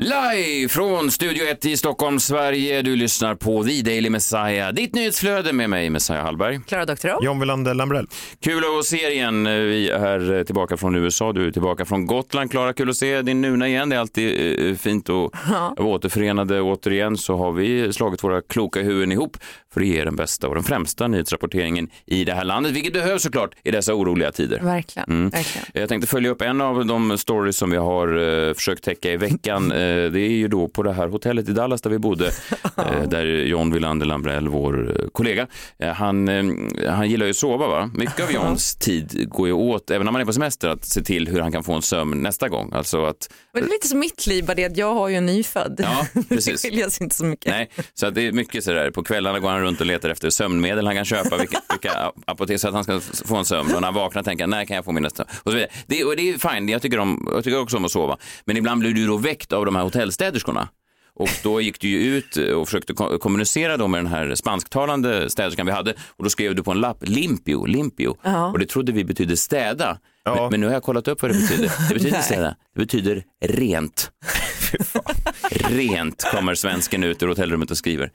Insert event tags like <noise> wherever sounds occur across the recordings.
Live från Studio 1 i Stockholm, Sverige. Du lyssnar på The Daily Messiah. Ditt nyhetsflöde med mig, Messiah Hallberg. Klara Doktorow. John Wilander Lambrell. Kul att se er igen. Vi är tillbaka från USA, du är tillbaka från Gotland. Klara, kul att se din nuna igen. Det är alltid eh, fint att vara återförenade. Återigen så har vi slagit våra kloka huvuden ihop för att ge den bästa och den främsta nyhetsrapporteringen i det här landet, vilket behövs såklart i dessa oroliga tider. Verkligen. Mm. Verkligen. Jag tänkte följa upp en av de stories som vi har eh, försökt täcka i veckan. <laughs> Eh, det är ju då på det här hotellet i Dallas där vi bodde, <laughs> eh, där John Wilander Lambrell, vår eh, kollega, han, han gillar ju att sova. Va? Mycket av Johns tid går ju åt, även när man är på semester, att se till hur han kan få en sömn nästa gång. Alltså att, Men det är lite som mitt liv, bara det att jag har ju en nyfödd. Ja, <laughs> precis. det skiljer sig inte så mycket. nej, så att det är mycket sådär, på kvällarna går han runt och letar efter sömnmedel han kan köpa, vilka, vilka apotek så att han ska få en sömn. Och när han vaknar tänker han, när kan jag få min nästa? Och så vidare. Det, och det är fine, jag tycker, om, jag tycker också om att sova. Men ibland blir du då väckt av de här hotellstäderskorna. Och då gick du ju ut och försökte ko- kommunicera då med den här spansktalande städerskan vi hade och då skrev du på en lapp limpio, limpio. Och det trodde vi betydde städa. Ja. Men, men nu har jag kollat upp vad det betyder. Det betyder städa, det betyder rent. Rent kommer svensken ut ur hotellrummet och skriver.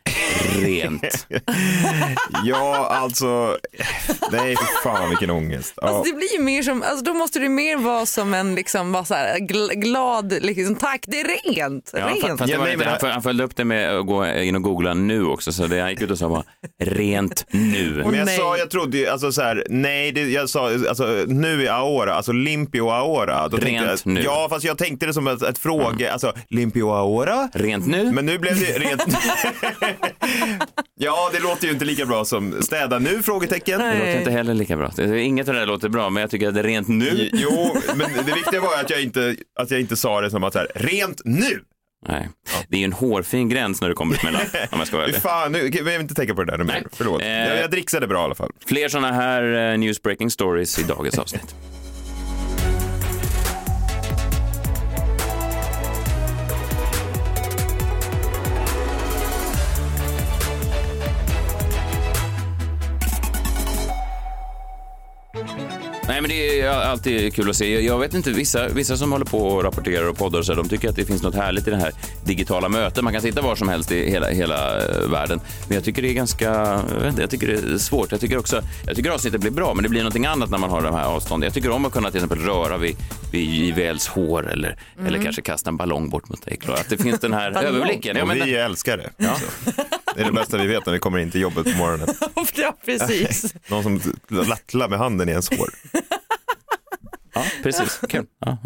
Rent. Ja, alltså. Nej, för fan vilken ångest. Ja. Alltså det blir ju mer som, alltså då måste det mer vara som en liksom, bara så här, gl- glad, liksom, tack det är rent. Ja, fa- rent. fast det Ja, var nej, inte, men- han, föl- han följde upp det med att gå in och googla nu också, så det, han gick ut och sa bara rent nu. Men jag nej. sa, jag trodde ju, alltså så här, nej, det, jag sa, alltså nu i Aora, alltså Limpio Aora. Då Rent jag, nu. Ja, fast jag tänkte det som ett, ett fråge, alltså Limpio Aora. Rent nu? Men nu blev det rent. <laughs> ja, det låter ju inte lika bra som städa nu? Frågetecken. Det låter inte heller lika bra. Inget av det där låter bra, men jag tycker att det är rent nu. Jo, men det viktiga var att jag inte, att jag inte sa det som att så här, rent nu. Nej. Det är ju en hårfin gräns när du kommer ut mellan, om jag ska vara. <laughs> Fan, nu, jag vill inte tänka på det där nu mer. Nej. Förlåt. Eh. Jag, jag dricksade bra i alla fall. Fler sådana här eh, newsbreaking stories i dagens avsnitt. Men det är alltid kul att se. Jag vet inte, vissa, vissa som håller på och rapporterar och poddar och så, de tycker att det finns något härligt i det här digitala mötet. Man kan sitta var som helst i hela, hela eh, världen. Men jag tycker det är ganska, jag, inte, jag tycker det är svårt. Jag tycker också, jag tycker avsnittet blir bra, men det blir någonting annat när man har de här avstånden. Jag tycker om att kunna till exempel röra vid, vid JVLs hår eller, eller kanske kasta en ballong bort mot dig. Klara. Att det finns den här <laughs> överblicken. Ja, Och men, vi älskar det. Ja. <laughs> Det är det bästa vi vet när vi kommer in till jobbet på morgonen. <laughs> ja, precis. Någon som lattlar med handen i ens hår. ja, precis. Kul. Ja,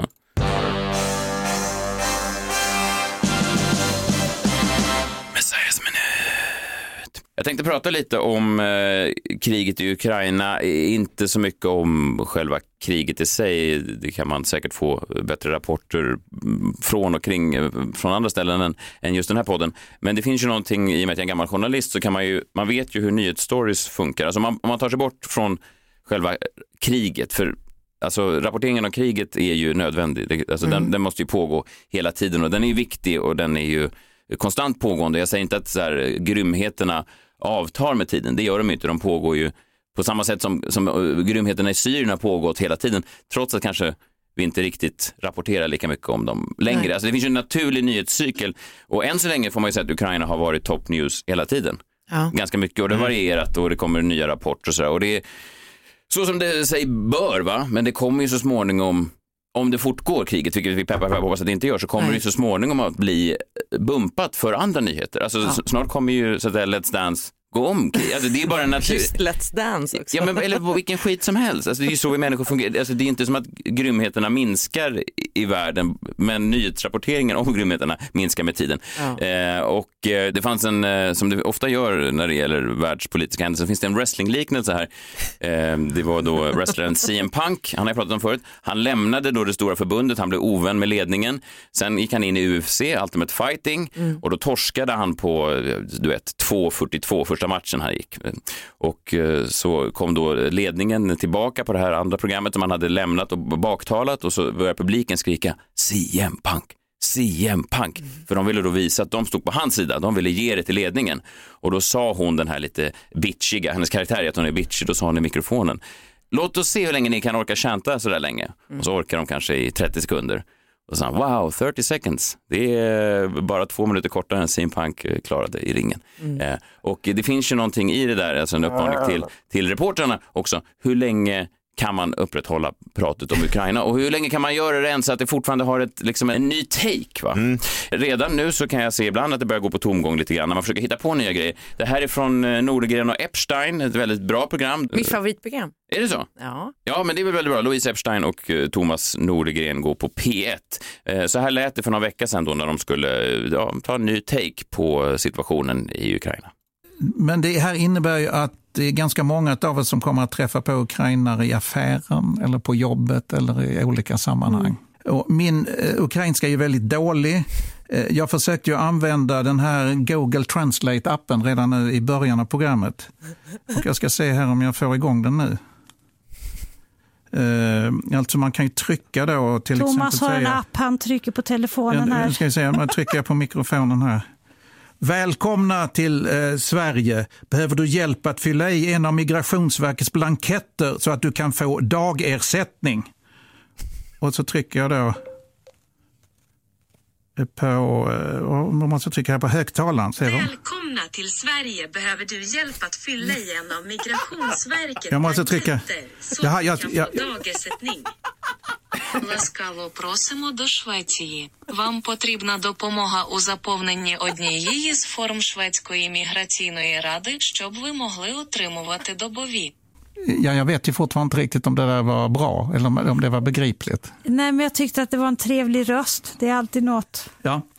tänkte prata lite om eh, kriget i Ukraina, inte så mycket om själva kriget i sig. Det kan man säkert få bättre rapporter mm, från och kring eh, från andra ställen än, än just den här podden. Men det finns ju någonting, i och med att jag är en gammal journalist, så kan man ju, man vet ju hur nyhetsstories funkar. Alltså man, om man tar sig bort från själva kriget, för Alltså rapporteringen om kriget är ju nödvändig. Alltså, den, den måste ju pågå hela tiden och den är ju viktig och den är ju konstant pågående. Jag säger inte att så här, grymheterna avtar med tiden, det gör de inte. De pågår ju på samma sätt som, som eh, grymheterna i Syrien har pågått hela tiden, trots att kanske vi inte riktigt rapporterar lika mycket om dem längre. Nej. Alltså, det finns ju en naturlig nyhetscykel och än så länge får man ju säga att Ukraina har varit top news hela tiden. Ja. Ganska mycket och det har varierat och det kommer nya rapporter och sådär. Och det är så som det sig bör, va? men det kommer ju så småningom, om det fortgår kriget, vilket vi peppar peppar hoppas att det inte gör, så kommer Nej. det ju så småningom att bli bumpat för andra nyheter. Alltså s- snart kommer ju så att säga, Let's Dance gå om krig. Alltså, det är bara natur... Just Let's Dance också. Ja, men, eller vilken skit som helst. Alltså, det är ju så vi människor fungerar. Alltså, det är inte som att grymheterna minskar i- världen, men nyhetsrapporteringen om grymheterna minskar med tiden. Ja. Eh, och eh, det fanns en, eh, som det ofta gör när det gäller världspolitiska händelser, finns det en wrestlingliknelse här. Eh, det var då wrestlern <laughs> CM Punk, han har jag pratat om förut. Han lämnade då det stora förbundet, han blev ovän med ledningen. Sen gick han in i UFC, Ultimate Fighting, och då torskade han på, eh, du vet, 2.42 första första matchen här gick. Och eh, så kom då ledningen tillbaka på det här andra programmet som man hade lämnat och baktalat och så började publiken skrika CM Punk. CM Punk. För de ville då visa att de stod på hans sida, de ville ge det till ledningen. Och då sa hon den här lite bitchiga, hennes karaktär är att hon är bitchig, då sa hon i mikrofonen, låt oss se hur länge ni kan orka chanta sådär länge. länge. Och så orkar de kanske i 30 sekunder. Och han, wow, 30 seconds. Det är bara två minuter kortare än CM Punk klarade i ringen. Eh, och det finns ju någonting i det där, alltså en uppmaning till, till reportrarna också. Hur länge kan man upprätthålla pratet om Ukraina och hur länge kan man göra det än så att det fortfarande har ett, liksom en ny take? Va? Redan nu så kan jag se ibland att det börjar gå på tomgång lite grann när man försöker hitta på nya grejer. Det här är från eh, Nordegren och Epstein, ett väldigt bra program. Mitt favoritprogram. Är det så? Ja. Ja, men det är väl väldigt bra. Louise Epstein och eh, Thomas Nordegren går på P1. Eh, Så här lät det för några veckor sedan då när de skulle ja, ta en ny take på situationen i Ukraina. Men det här innebär ju att det är ganska många av oss som kommer att träffa på ukrainare i affären eller på jobbet eller i olika sammanhang. Och min eh, ukrainska är ju väldigt dålig. Eh, jag försökte ju använda den här Google Translate-appen redan nu i början av programmet. Och jag ska se här om jag får igång den nu. Eh, alltså man kan ju trycka då till Thomas exempel har en säga... app, han trycker på telefonen Ja, här. ska vi se, nu trycker jag på mikrofonen här. Välkomna till eh, Sverige. Behöver du hjälp att fylla i en av Migrationsverkets blanketter så att du kan få dagersättning? Och så trycker jag då på, eh, man måste trycka här på högtalaren. Ser? Välkomna till Sverige. Behöver du hjälp att fylla i en av Migrationsverket Jag måste trycka. så du jag- kan jag- få dagersättning? Ласкаво просимо до Швеції. Вам потрібна допомога у заповненні однієї з форм шведської міграційної ради, щоб ви могли отримувати добові. Ja, jag vet ju fortfarande inte riktigt om det där var bra eller om, det var begripligt. Nej, men jag tyckte att det var en trevlig röst. Det är alltid något. Ja. <laughs>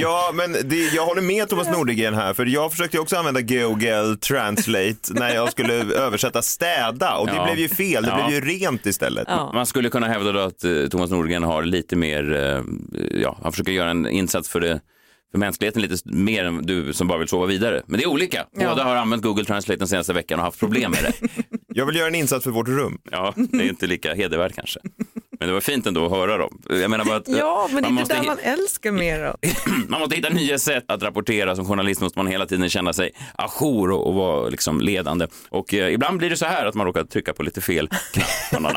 Ja, men det, jag håller med Thomas Nordegren här, för jag försökte också använda Google Translate när jag skulle översätta städa och det Ja. blev ju fel, det Ja. blev ju rent istället. Man skulle kunna hävda då att eh, Thomas Nordgren har lite mer, eh, ja, han försöker göra en insats för, det, för mänskligheten lite mer än du som bara vill sova vidare. Men det är olika. Båda har använt Google Translate den senaste veckan och haft problem med det. <laughs> Jag vill göra en insats för vårt rum. Ja, det är inte lika hedervärt kanske. Men det var fint ändå att höra dem. Jag menar bara att Ja, men det är måste, det där man älskar mer <clears throat> man måste hitta nya sätt att rapportera. Som journalist måste man hela tiden känna sig ajour och, och vara liksom ledande. Och eh, ibland blir det så här att man råkar trycka på lite fel <laughs> knapp.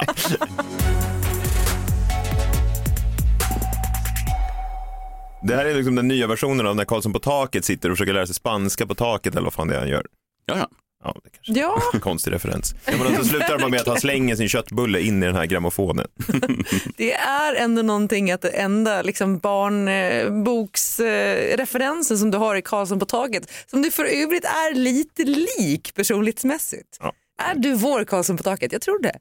Det här är liksom den nya versionen av när Karlsson på taket sitter och försöker lära sig spanska på taket eller vad fan det är han gör. Ja, ja. Ja, det kanske Ja, är en konstig referens. Ja, men så slutar man med att han slänger sin köttbulle in i den här grammofonen. <laughs> det är ändå någonting att det enda liksom, barnboksreferensen som du har i Karlsson på taket, som du för övrigt är lite lik personlighetsmässigt. Ja. Är du vår Karlsson på taket? Jag tror det.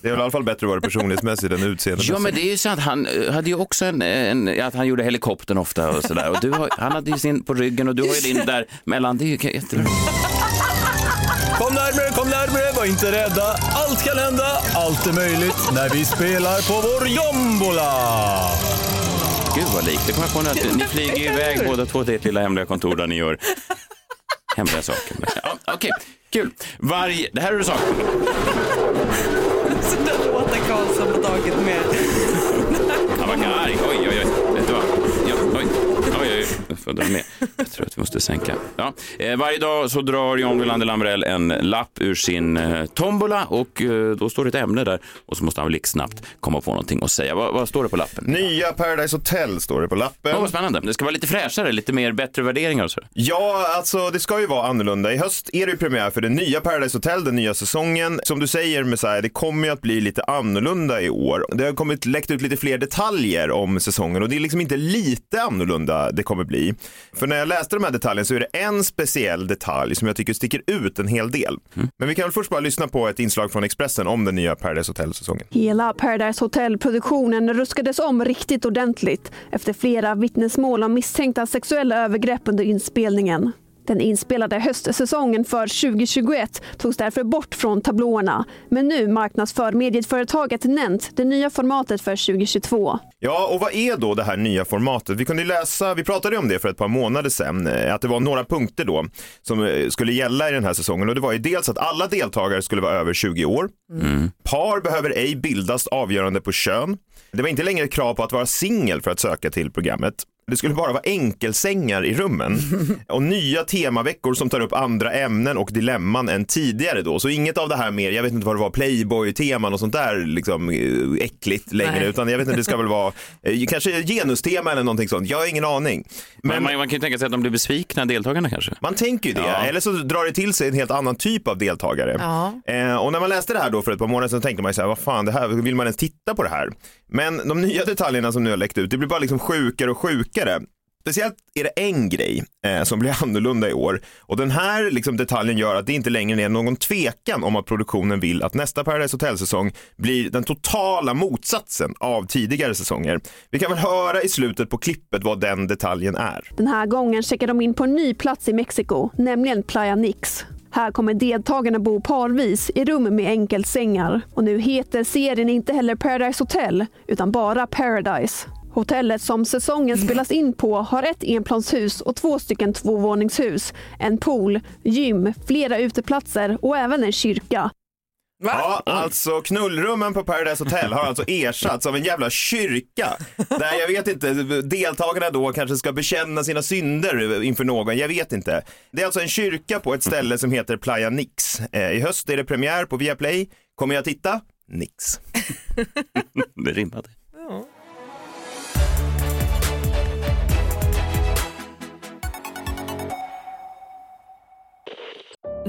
Det är väl i alla fall bättre att vara personlighetsmässigt än utseendemässigt. Ja, men det är ju sant. Han eh, hade ju också en, en att han gjorde helikoptern ofta och sådär. Och du har, han hade ju sin på ryggen och du har ju din där mellan. Det är ju jättebra. Kom närmare, kom närmare, var inte rädda. Allt kan hända, allt är möjligt när vi spelar på vår jombola. Gud vad likt. Det kommer jag på nu att ni flyger ju iväg båda två till ert lilla hemliga kontor där ni gör hemliga saker. Ja, Okej, kul. Varje, det här är det saker. Så där låter Karlsson på taket med. Han var arg. Oj, oj, oj. Vet du vad? Ja, oj. Dra med. Jag tror att vi måste sänka. Ja. Eh, varje dag så drar John Wilander Lambrell en lapp ur sin eh, tombola och eh, då står det ett ämne där och så måste han blixtsnabbt komma på någonting att säga. Vad, vad står det på lappen? Nya Paradise Hotel står det på lappen. Åh, vad spännande. Det ska vara lite fräschare, lite mer bättre värderingar och så. Ja, alltså det ska ju vara annorlunda. I höst är det ju premiär för det nya Paradise Hotel, den nya säsongen. Som du säger Messiah, det kommer ju att bli lite annorlunda i år. Det har kommit läckt ut lite fler detaljer om säsongen och det är liksom inte lite annorlunda det kommer bli. För när jag läste de här detaljerna så är det en speciell detalj som jag tycker sticker ut en hel del. Men vi kan väl först bara lyssna på ett inslag från Expressen om den nya Paradise Hotel-säsongen. Hela Paradise Hotel-produktionen ruskades om riktigt ordentligt efter flera vittnesmål om misstänkta sexuella övergrepp under inspelningen. Den inspelade höstsäsongen för 2021 togs därför bort från tablåerna. Men nu marknadsför medieföretaget Nent det nya formatet för 2022. Ja, och vad är då det här nya formatet? Vi kunde läsa, vi pratade om det för ett par månader sedan, eh, att det var några punkter då som eh, skulle gälla i den här säsongen och det var ju dels att alla deltagare skulle vara över 20 år. Par behöver ej bildas avgörande på kön. Det var inte längre krav på att vara singel för att söka till programmet. Det skulle bara vara enkelsängar i rummen <laughs> och nya temaveckor som tar upp andra ämnen och dilemman än tidigare då. Så inget av det här mer, jag vet inte vad det var, Playboy-teman och sånt där liksom eh, äckligt längre, Nej. utan jag vet inte, det ska väl vara eh, kanske genustema eller någonting sånt. Jag har ingen aning. Men man, man kan ju tänka sig att de blir besvikna, deltagarna kanske. Man tänker ju det, Ja. eller så drar det till sig en helt annan typ av deltagare. Ja. Eh, och när man läste det här då för ett par månader sedan tänkte man ju så här, vad fan, det här, vill man ens titta på det här? Men de nya detaljerna som nu har läckt ut, det blir bara liksom sjukare och sjukare. Speciellt är det en grej eh, som blir <laughs> annorlunda i år och den här liksom, detaljen gör att det inte längre är någon tvekan om att produktionen vill att nästa Paradise Hotel-säsong blir den totala motsatsen av tidigare säsonger. Vi kan väl höra i slutet på klippet vad den detaljen är. Den här gången checkar de in på en ny plats i Mexiko, nämligen Playa Nix. Här kommer deltagarna bo parvis i rum med enkelsängar. Och nu heter serien inte heller Paradise Hotel, utan bara Paradise. Hotellet som säsongen spelas in på har ett enplanshus och två stycken tvåvåningshus, en pool, gym, flera uteplatser och även en kyrka. Ja, alltså knullrummen på Paradise Hotel har alltså ersatts av en jävla kyrka. Där jag vet inte, deltagarna då kanske ska bekänna sina synder inför någon, jag vet inte. Det är alltså en kyrka på ett ställe som heter Playa Nix. Eh, I höst är det premiär på Viaplay. Kommer jag titta? Nix. <laughs> Det rimmade.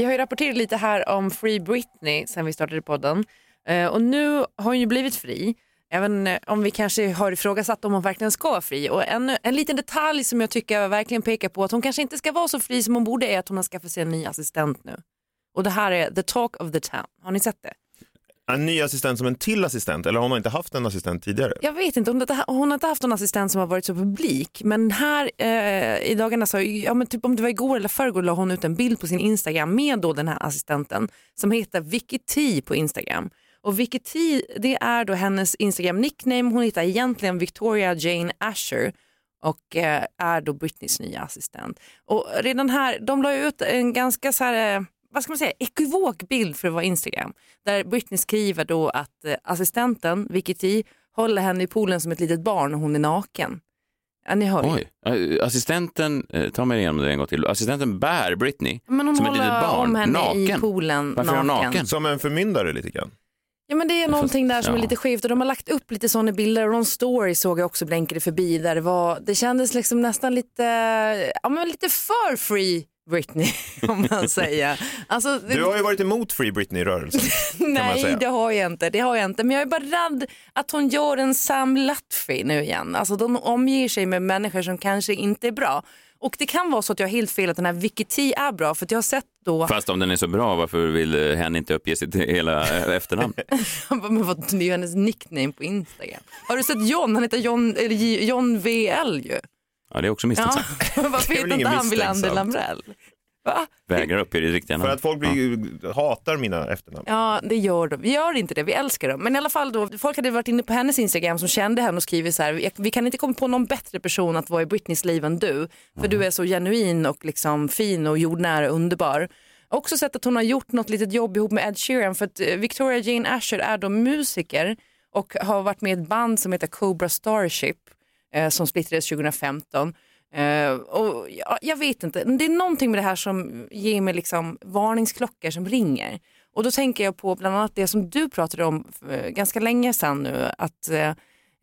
Vi har ju rapporterat lite här om Free Britney sen vi startade podden. Eh, och nu har hon ju blivit fri. Även eh, om vi kanske har ifrågasatt om hon verkligen ska vara fri. Och en, en liten detalj som jag tycker verkligen pekar på att hon kanske inte ska vara så fri som hon borde är att hon har skaffat sig en ny assistent nu. Och det här är the talk of the town. Har ni sett det? En ny assistent som en till assistent, eller har hon inte haft en assistent tidigare? Jag vet inte, hon har inte, hon har inte haft en assistent som har varit så publik. Men här eh, i dagarna, så, ja, men typ om det var igår eller förrgår, la hon ut en bild på sin Instagram med då den här assistenten som heter Vicky T på Instagram. Och Vicky T, det är då hennes Instagram-nickname. Hon heter egentligen Victoria Jane Asher och eh, är då Britneys nya assistent. Och redan här, de la ut en ganska så här, eh, vad ska man säga, ekivok bild för att vara Instagram. Där Britney skriver då att eh, assistenten, Vicky T, håller henne i poolen som ett litet barn och hon är naken. Ja, ni hör ju. Oj, Eh, assistenten, eh, ta mig igenom det en gång till. Assistenten bär Britney Men hon som ett litet barn, om henne naken. i poolen Varför naken. naken? Som en förmyndare lite grann. Ja men det är någonting där som är lite skevt och de har lagt upp lite sådana bilder och någon story såg jag också blänkade förbi där det var, det kändes liksom nästan lite, ja men lite för free Britney <laughs> om man säger. Alltså, det- Du har ju varit emot Free Britney-rörelsen. <laughs> Nej det har jag inte, det har jag inte. Men jag är bara rädd att hon gör en Sam Lutfi nu igen. Alltså de omger sig med människor som kanske inte är bra. Och det kan vara så att jag har helt fel att den här Vicky T är bra för att jag har sett då, Fast om den är så bra, varför vill hen inte uppge sitt <laughs> hela efternamn? men vad, det är ju hennes nickname på Instagram. Har du sett John? Han heter John, eller John VL ju. Ja, det är också misstänksamt. Ja, <laughs> <laughs> varför Det är heter inte ingen han Wilander. Lambrell? Va? Vägrar uppge ditt riktiga namn. För att folk blir, hatar mina efternamn. Ja, det gör de. Vi gör inte det, vi älskar dem. Men i alla fall då, folk hade varit inne på hennes Instagram som kände henne och skrivit så här, vi kan inte komma på någon bättre person att vara i Britneys liv än du. För du är så genuin och liksom fin och jordnära och underbar. Också sett att hon har gjort något litet jobb ihop med Ed Sheeran för att eh, Victoria Jane Asher är då musiker och har varit med i ett band som heter Cobra Starship eh, som splittrades 2015. Eh, och ja, jag vet inte, det är någonting med det här som ger mig liksom varningsklockor som ringer. Och då tänker jag på bland annat det som du pratade om eh, ganska länge sedan nu, att eh,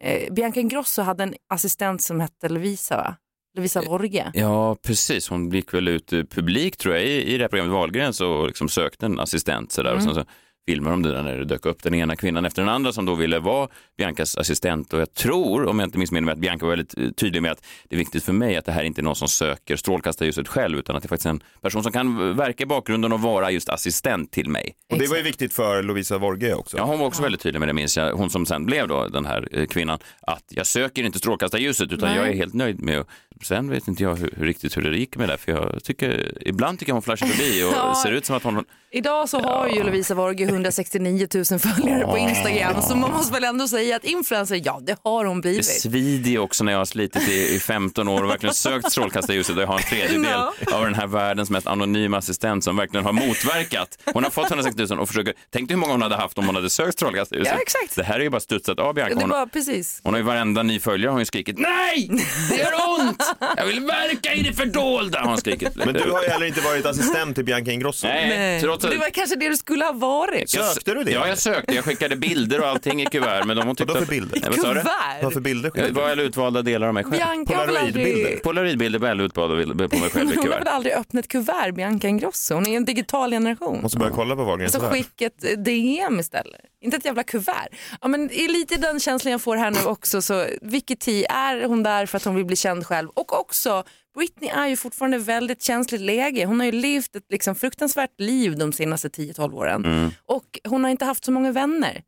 eh, Bianca Ingrosso hade en assistent som hette Lovisa, va? Lovisa Vorge. Ja, precis. Hon gick väl ut eh, publik tror jag i, i det här programmet Wahlgren så liksom sökte en assistent sådär. Och Mm. sen så filmade de det där när det dök upp den ena kvinnan efter den andra som då ville vara Biancas assistent och jag tror, om jag inte missminner mig, att Bianca var väldigt eh, tydlig med att det är viktigt för mig att det här inte är någon som söker strålkastarljuset själv utan att det är faktiskt en person som kan verka i bakgrunden och vara just assistent till mig. Och det var ju viktigt för Lovisa Vorge också. Ja, hon var också väldigt tydlig med det minns jag. Hon som sen blev då den här eh, kvinnan. Att jag söker inte strålkastarljuset utan Nej. jag är helt nöjd med Sen vet inte jag hur, hur riktigt hur det gick med det för jag tycker ibland tycker jag hon flashar förbi och <laughs> Ja. ser ut som att hon Idag så har ju Lovisa Vorge 169 000 följare på Instagram så man måste väl ändå säga att influencer, ja det har hon det blivit. svider ju också när jag har slitit i, i 15 år och verkligen sökt strålkastarljuset och jag har en tredjedel av den här världens mest anonyma assistent som verkligen har motverkat. Hon har fått 160 000 och försöker, tänk dig hur många hon hade haft om hon hade sökt strålkastarljuset. Ja, exakt. Det här är ju bara studsat av Bianca. Det Hon, var precis. hon har ju varenda ny följare har ju skrikit nej, det gör ont, jag vill verka i det fördolda har hon skrikit. Men du har ju heller inte varit assistent till Bianca Ingrosso. Nej, trots att... Det var kanske det du skulle ha varit. Sökte du det? Ja, jag sökte. Jag skickade bilder och allting i kuvert. Men de tyckte Vadå för bilder? Nej, vad sa du? Kuvert? Vad för bilder Det skickade du? var väl utvalda delar av mig själv. Bianca aldrig, Polaroidbilder väl utvalda på mig själv i hon har kuvert. väl aldrig öppnat kuvert, Bianca Ingrosso. Hon är en digital generation. Måste börja kolla på Wahlgrens Så värld. skick ett eh, DM istället. Inte ett jävla kuvert. Ja, men det är lite den känslan jag får här nu också. Så Vicky T, är hon där för att hon vill bli känd själv? Och också, Britney är ju fortfarande väldigt känsligt läge. Hon har ju levt ett liksom fruktansvärt liv de senaste 10-12 åren. Mm. Och hon har inte haft så många vänner.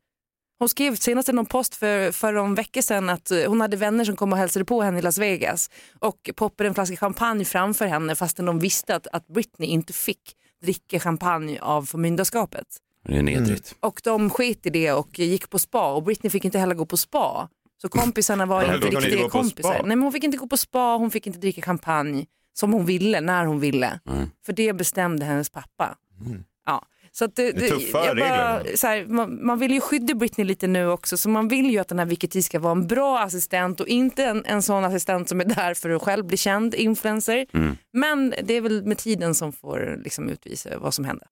Hon skrev senast i någon post för, för en vecka sedan att eh, hon hade vänner som kom och hälsade på henne i Las Vegas och poppade en flaska champagne framför henne fastän de visste att, att Britney inte fick dricka champagne av förmyndarskapet. Det är nedrigt. Och de sket i det och gick på spa och Britney fick inte heller gå på spa. Så kompisarna var inte riktiga kompisar. Nej men hon fick inte gå på spa, hon fick inte dricka champagne som hon ville, när hon ville. För det bestämde hennes pappa. Ja. Så att det, Det är tuffa jag bara, regler. så här, man, man vill ju skydda Britney lite nu också så man vill ju att den här Vicky ska vara en bra assistent och inte en, en sån assistent som är där för att själv bli känd influencer. Mm. Men det är väl med tiden som får liksom utvisa vad som händer.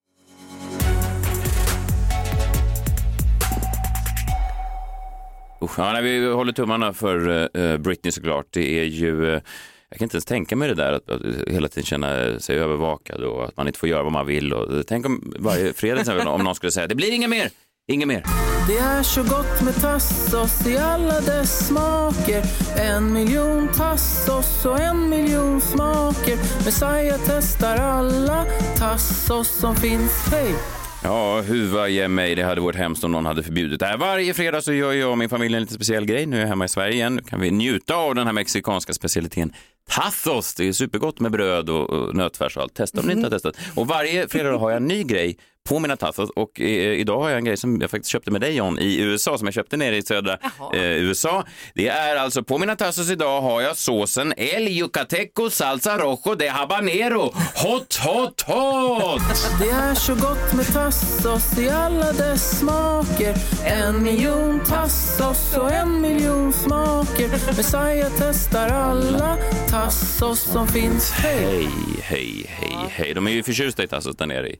Usch, ja, nej, vi håller tummarna för uh, Britney såklart. Det är ju, uh, jag kan inte ens tänka mig det där att, att hela tiden känna sig övervakad och att man inte får göra vad man vill. Och, tänk om varje fredag om någon skulle säga det blir inget mer, Inget mer. Det är så gott med tassos i alla dess smaker En miljon tassos och en miljon smaker Messiah testar alla tassos som finns Hej! Ja, huva ge mig. Det hade varit hemskt om någon hade förbjudit det här. Varje fredag så gör jag och min familj en lite speciell grej. Nu är jag hemma i Sverige igen. Nu kan vi njuta av den här mexikanska specialiteten tacos. Det är supergott med bröd och, och nötfärs och allt. Testa om ni inte har testat. Och varje fredag har jag en ny grej på mina tacos och eh, idag har jag en grej som jag faktiskt köpte med dig John i USA som jag köpte nere i södra eh, USA. Det är alltså på mina tacos idag har jag såsen El Yucateco Salsa Rojo de Habanero. Hot, hot, hot! Det är så gott med tassos i alla dess smaker En miljon tassos och en miljon smaker Messiah testar alla tassos som finns Hej! Hej, hej, hej, hej. De är ju förtjusta i tacos där nere i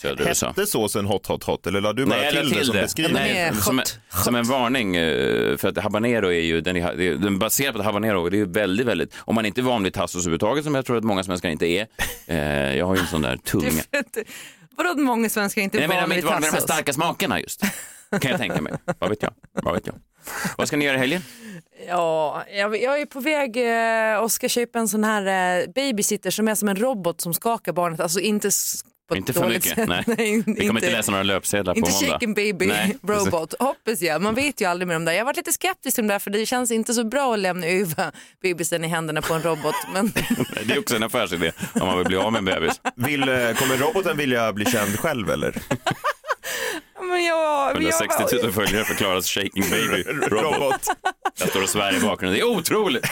södra USA. Hette såsen hot hot hot eller la du bara Nej, la till, det som beskrivning? Nej, som, en, som en varning, eh, för att habanero är ju, den är, den baserar på habanero och det är ju väldigt, väldigt, om man inte är van vid tacos överhuvudtaget som jag tror att många svenskar inte är, eh, jag har ju en sån där <laughs> tunga. Vadå att många svenskar inte är Jag menar, vana de är vid inte vana vid de här tassos? starka smakerna just, kan jag tänka mig. Vad vet jag? Vad vet jag? Vad ska ni göra i helgen? Ja, jag, jag är på väg eh, och ska köpa en sån här eh, babysitter som är som en robot som skakar barnet. Alltså inte Inte för mycket. sätt. Nej. <laughs> Nej, Vi kommer inte läsa några löpsedlar på Inte måndag. shaken baby Nej, <laughs> robot, hoppas jag. Man vet ju aldrig med de där. Jag har varit lite skeptisk till de där för det känns inte så bra att lämna över <laughs> bebisen i händerna på en robot. Men Det är också en affärsidé om man vill bli av med en bebis. Vill, eh, kommer roboten vilja bli känd själv eller? Men jag, 160 000 följare för Klaras shaking baby <laughs> robot. Jag står och svär i bakgrunden. Det är otroligt.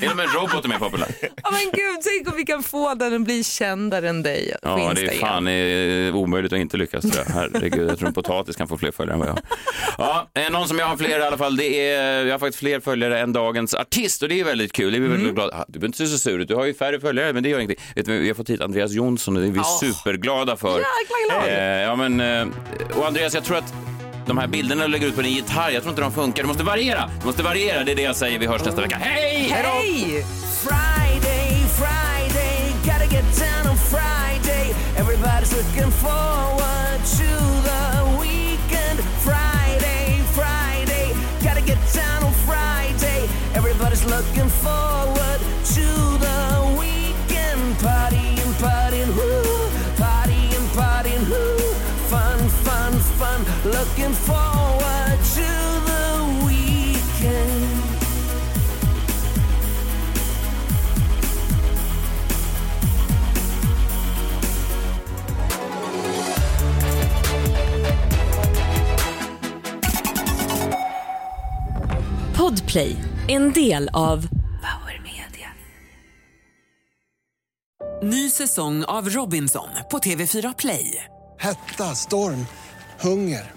Till och med en robot är mer populär. Ja men gud, tänk om vi kan få den att bli kändare än dig på Ja, det är fan eh, omöjligt att inte lyckas. Tror jag. Herregud, jag tror en potatis kan få fler följare än vad jag har. Ja, eh, någon som jag har fler i alla fall, det är, jag har faktiskt fler följare än dagens artist och det är väldigt kul. Det är vi väldigt glada. Ah, Du behöver inte se så sur ut, du har ju färre följare, men det gör ingenting. Vet du, vi har fått hit Andreas Jonsson och det är vi superglada för. Jäkla glad. Eh, ja, men, eh, och Andreas, jag tror att de här bilderna du lägger ut på din gitarr, jag tror inte de funkar. Du måste variera. Du måste variera, det är det jag säger. Vi hörs nästa vecka. Hej! Hej! Friday, Friday, gotta get down on Friday. Everybody's looking forward to the weekend. Friday, Friday, gotta get down on Friday. Everybody's looking forward to the weekend. party. Looking forward to the weekend. Podplay, en del av Power Media. Ny säsong av Robinson på TV4 Play. Hetta, storm, hunger.